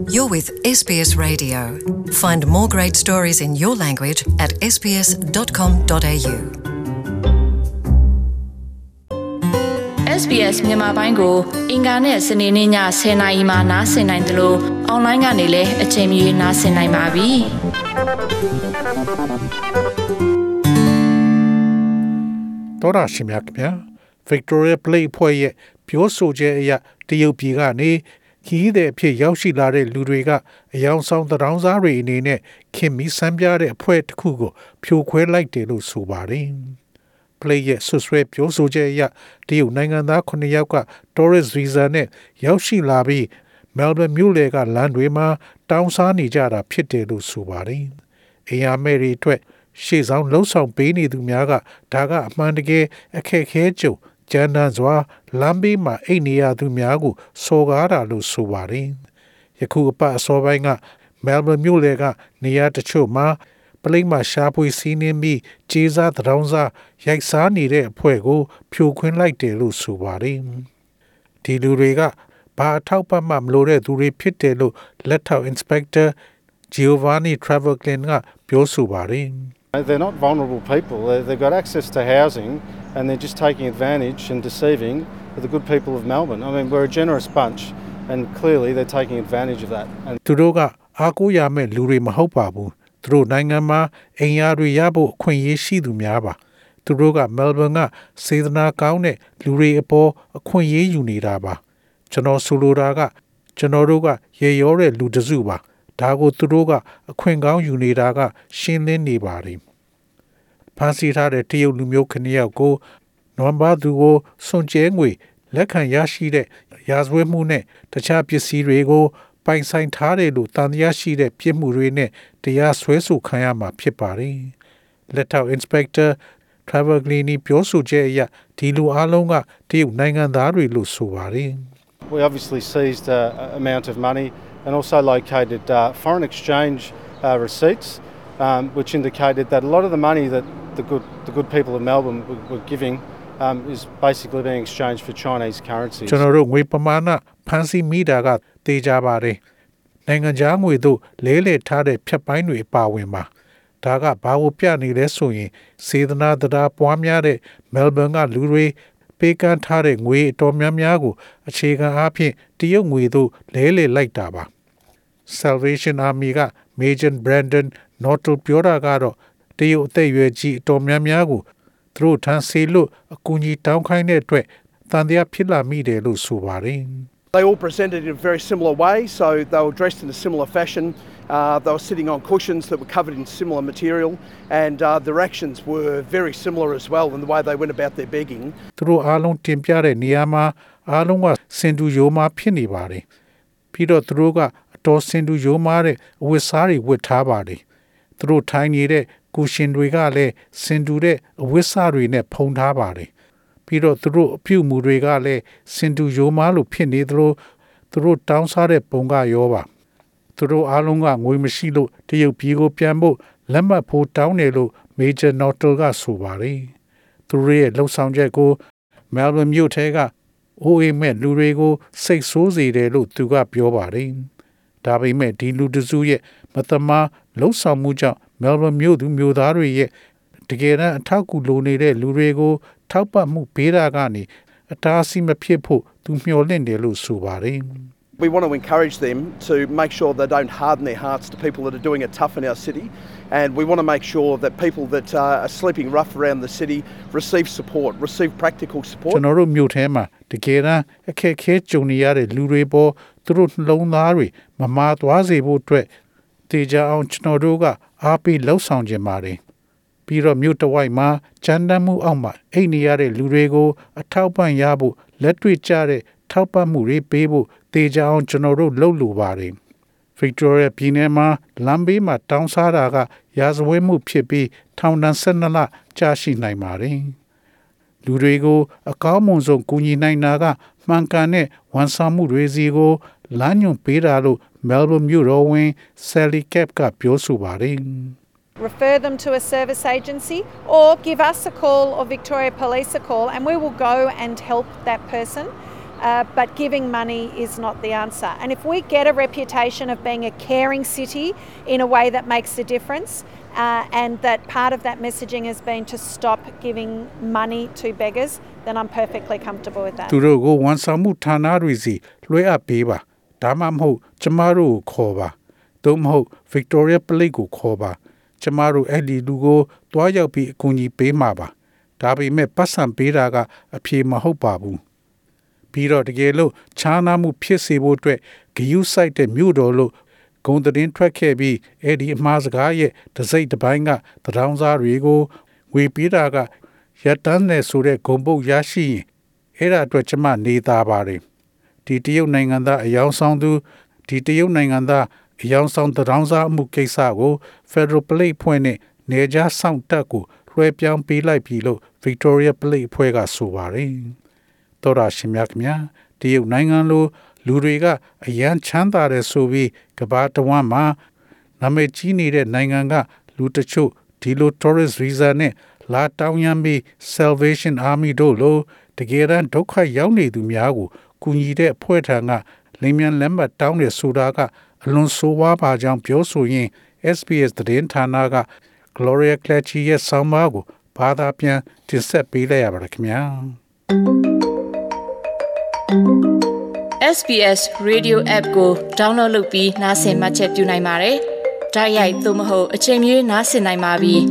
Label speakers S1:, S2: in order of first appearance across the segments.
S1: You're with SBS Radio. Find more great stories in your language at sbs.com.au.
S2: SBS မြန်မာပိုင်းကိုအင်ကာနဲ့စနေနေ့ည10:00နာရီမှနားဆင်နိုင်တယ်လို့အွန်လိုင်းကနေလည်းအချိန်မီနားဆင်နိုင်ပါပြီ။
S3: တော်ရရှိမြခင်ဗျာ Victoria Play ဖွဲ့ရဲ့ပြောဆိုချက်အရတရုတ်ပြည်ကနေ ခီးတဲ့အဖြစ်ရောက်ရှိလာတဲ့လူတွေကအယောင်ဆောင်တောင်းစားတွေအနေနဲ့ခင်မီစမ်းပြတဲ့အဖွဲ့တစ်ခုကို ဖြိုခွဲလိုက်တယ်လို့ဆိုပါတယ်။ play ရဲ့ဆွဆွဲပြောဆိုချက်အရတရုတ်နိုင်ငံသား9ယောက်က tourist visa နဲ့ရောက်ရှိလာပြီး Melbourne မြို့လေကလမ်းတွေမှာတောင်းစားနေကြတာဖြစ်တယ်လို့ဆိုပါတယ်။အင်ယာမဲတွေအတွက်ရှေ့ဆောင်လှုံ့ဆော်ပေးနေသူများကဒါကအမှန်တကယ်အခက်ခဲကြုံ ကျန်းတန်းစွာလမ်းဘေးမှာအိတ်နေရသူများကိုစော်ကားတာလို့ဆိုပါတယ်။ယခုအပတ်အစောပိုင်းကမဲလ်ဘန်မြို့လေကနေရာတချို့မှာပလိမ့်မှာရှားပွေစီးနှင်းပြီးခြေစားတောင်းစားရိုက်စားနေတဲ့အဖွဲ့ကို ဖြိုခွင်းလိုက်တယ်လို့ဆိုပါတယ်။ဒီလူတွေကဘာအထောက်ပံ့မှမလိုတဲ့သူတွေဖြစ်တယ်လို့လက်ထောက် inspector Giovanni Travelclin ကပြောဆိုပါတယ်။
S4: They're not vulnerable people. They've got access to housing and they're just taking advantage and deceiving the good people of Melbourne. I mean, we're a generous bunch and clearly they're taking advantage of that. And
S3: သူတို့ကအားကိုးရမယ့်လူတွေမဟုတ်ပါဘူး။သူတို့နိုင်ငံမှာအိမ်ယာတွေရဖို့အခွင့်အရေးရှိသူများပါ။သူတို့ကမဲလ်ဘန်ကစေတနာကောင်းတဲ့လူတွေအပေါ်အခွင့်အရေးယူနေတာပါ။ကျွန်တော်ဆိုလိုတာကကျွန်တော်တို့ကရေရောတဲ့လူတစုပါ။ ဒါကိုသူတို့ကအခွင့်ကောင်းယူနေတာက ရှင်းလင်းနေပါတယ်ဖန်ဆီးထားတဲ့တရုတ်လူမျိုးခဏယောက်ကိုနွမ်ဘာသူကိုစွန်ကျဲငွေလက်ခံရရှိတဲ့ရာဇဝတ်မှုနဲ့တခြားပစ္စည်းတွေကိုပိုင်ဆိုင်ထားတယ်လို့တန်တရားရှိတဲ့ပြစ်မှုတွေနဲ့တရားစွဲဆိုခံရမှာဖြစ်ပါတယ်လက်ထောက် inspector Trevor Gleany ပြောဆိုချက်အရဒီလူအလုံးကတရုတ်နိုင်ငံသားတွေလို့ဆိုပါတယ်
S4: We obviously seized an amount of money and also located uh, foreign exchange uh, receipts, um, which indicated that a lot of the money that the good, the good people of Melbourne were, were giving um, is basically being exchanged for Chinese currencies.
S3: ကျွန်တော်တို့ငွေပမာဏဖန်စီမိတာကတေးကြပါတယ်။နိုင်ငံခြားငွေတို့လဲလှယ်ထားတဲ့ဖြတ်ပိုင်းတွေပါဝင်ပါ။ဒါကဘာလို့ပြနေလဲဆိုရင်စေတနာတရားပွားများတဲ့မဲလ်ဘန်ကလူတွေ ပေးကမ်းထားတဲ့ငွေအတော်များများကိုအခြေခံအားဖြင့်တရုတ်ငွေသို့လဲလှယ်လိုက်တာပါ Salvation Army က Major Brandon Norton ပြောတာကတော့တရုတ်အသက်အရွယ်ကြီးအတော်များများကိုသူတို့ထမ်းဆေးလို့အကူအညီတောင်းခိုင်းတဲ့အတွက်တန်တရားဖြစ်လာမိတယ်လို့ဆိုပါတယ်
S5: They all presented in a very similar way, so they were dressed in a similar fashion. Uh, they were sitting on cushions that were covered in similar material, and uh, their actions were very similar as well in the way they went about their begging.
S3: သူတို့အားလုံးတင်ပြတဲ့နေရာမှာအားလုံးကစင်တူရိုမာဖြစ်နေပါတယ်ပြီးတော့သူတို့ကအတော်စင်တူရိုမာတဲ့အဝတ်စားတွေဝတ်ထားပါတယ်သူတို့ထိုင်နေတဲ့ကုရှင်တွေကလည်းစင်တူတဲ့အဝတ်စားတွေနဲ့ဖုံထားပါတယ် ပြီးတော့သူတို့အပြုမူတွေကလည်းစင်တူရိုမာလို့ဖြစ်နေသလိုသူတို့တောင်းစားတဲ့ပုံကရောပါသူတို့အားလုံးကငွေမရှိလို့တရုတ်ပြည်ကိုပြန်ဖို့လက်မှတ်ဖို့တောင်းတယ်လို့ Major Nortel ကဆိုပါတယ်သူတို့ရဲ့လှုပ်ဆောင်ချက်ကို Melbourne မြို့ထဲကအိုးအိမ်မဲ့လူတွေကိုစိတ်ဆိုးစေတယ်လို့သူကပြောပါတယ်။ဒါပေမဲ့ဒီလူတစုရဲ့မသမားလှုပ်ဆောင်မှုကြောင့် Melbourne မြို့သူမြို့သားတွေရဲ့ တကယ်တမ်းအထောက်အကူလိုနေတဲ့လူတွေကို ထောက်ပံ့မှုပေးတာကနေအတားအဆီးမဖြစ်ဖို့သူမျှော်လင့်တယ်လို့ဆိုပါတယ်။
S5: We want to encourage them to make sure they don't harden their hearts to people that are doing it tough in our city. And we want to make sure that people that uh, are sleeping rough around the city receive support, receive practical support.
S3: ကျွန်တော်တို့မြို့ထဲမှာတကယ်တမ်းအခက်အခဲကြုံနေရတဲ့လူတွေပေါ်သူတို့နှလုံးသားတွေမမာသွားစေဖို့အတွက်တေချာအောင်ကျွန်တော်တို့ကအားပေးလှုပ်ဆောင်ခြင်းပါတယ် ပြီးတော့မြို့တဝိုက်မှာချမ်းတမ်းမှုအောက်မှာအိတ်နေရတဲ့လူတွေကို အထောက်ပံ့ရဖို့လက်တွေ့ကျတဲ့ထောက်ပံ့မှုတွေပေးဖို့တေချာအောင်ကျွန်တော်တို့လုပ်လိုပါတယ် Victoria ပြည်နယ်မှာလမ်းဘေးမှာတောင်းစားတာက ရာဇဝတ်မှုဖြစ်ပြီးထောင်ဒဏ်12လကြာရှိနိုင်ပါတယ်။လူတွေကိုအကောင်းမွန်ဆုံးကူညီနိုင်တာကမှန်ကန်တဲ့ဝန်ဆောင်မှုတွေစီကိုလမ်းညွှန်ပေးတာလို့ Melbourne မြို့တော်ဝန် Sally Cap ကပြောဆိုပါတယ်။
S6: refer them to a service agency or give us a call or Victoria Police a call and we will go and help that person. Uh, but giving money is not the answer. And if we get a reputation of being a caring city in a way that makes a difference, uh, and that part of that messaging has been to stop giving money to beggars, then I'm perfectly comfortable with that.
S3: သူတို့ကိုဝန်ဆောင်မှုဌာနတွေစီလွှဲအပ်ပေးပါဒါမှမဟုတ်ကျမတို့ကိုခေါ်ပါသို့မဟုတ် Victoria Plate ကိုခေါ်ပါ ကျမတို့အဲ့ဒီလူကိုတွားရောက်ပြီးအကူအညီပေးမှာပါဒါပေမဲ့ပတ်စံပေးတာကအဖြေမဟုတ်ပါဘူးပြီးတော့တကယ်လို့ခြားနာမှုဖြစ်စေဖို့အတွက်ဂယုစိုက်တဲ့မြို့တော်လို့ဂုံသတင်းထွက်ခဲ့ပြီးအဲ့ဒီအမှားစကားရဲ့တစိမ့်တစ်ပိုင်းကတရောင်းစားတွေကိုဝေပေးတာကရတန်းနဲ့ဆိုတဲ့ဂုံပုတ်ရရှိရင်အဲ့ဒါအတွက်ကျမနေသားပါတယ်ဒီတရုတ်နိုင်ငံသားအယောင်ဆောင်သူဒီတရုတ်နိုင်ငံသား အယောင်ဆောင်တရောင်းစားမှုကိစ္စကို Federal Plate ဖွဲ့နဲ့နေကြားဆောင်တက်ကိုလွှဲပြောင်းပေးလိုက်ပြီလို့ Victoria Plate ဖွဲ့ကဆိုပါတယ်တော်ရရှိမြတ်မြတရုတ်နိုင်ငံလိုလူတွေကအရန်ချမ်းသာတယ်ဆိုပြီးကဘာတဝမ်းမှာနာမည်ကြီးနေတဲ့နိုင်ငံကလူတချို့ဒီလို tourist visa နဲ့လာတောင်းရမ်းပြီး Salvation Army တို့လိုတကယ်တမ်းဒုက္ခရောက်နေသူများကိုကူညီတဲ့အဖွဲ့ထံက လင်းမြန်လက်မှတ်တောင်းတဲ့ဆိုတာကအလွန်ဆိုးဝါးပါကြောင်းပြောဆိုရင် SBS သတင်းဌာနက Gloria Clatchy ရဲ့ဆောင်းပါးကိုဘာသာပြန်တင်ဆက်ပေးလိုက်ရပါတယ်ခင်ဗျာ
S2: SBS Radio App ကို download လုပ်ပြီးနားဆင်မှတ်ချက်ပြုနိုင်ပါတယ်။ဒါရိုက်သို့မဟုတ်အချိန်မီနားဆင်နိုင်ပါပြီ။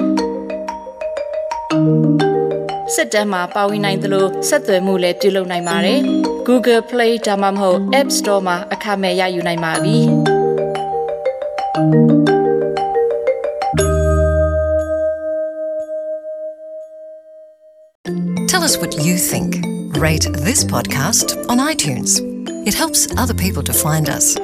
S2: စစ်တမ်းမှာပါဝင်နိုင်သလိုဆက်သွယ်မှုလည်းပြုလုပ်နိုင်ပါတယ်။ Google Play ဒါမှမဟုတ် App Store မှာအခမဲ့ရယူနိုင်ပါပြီ။
S1: Tell us what you think. Rate this podcast on iTunes. It helps other people to find us.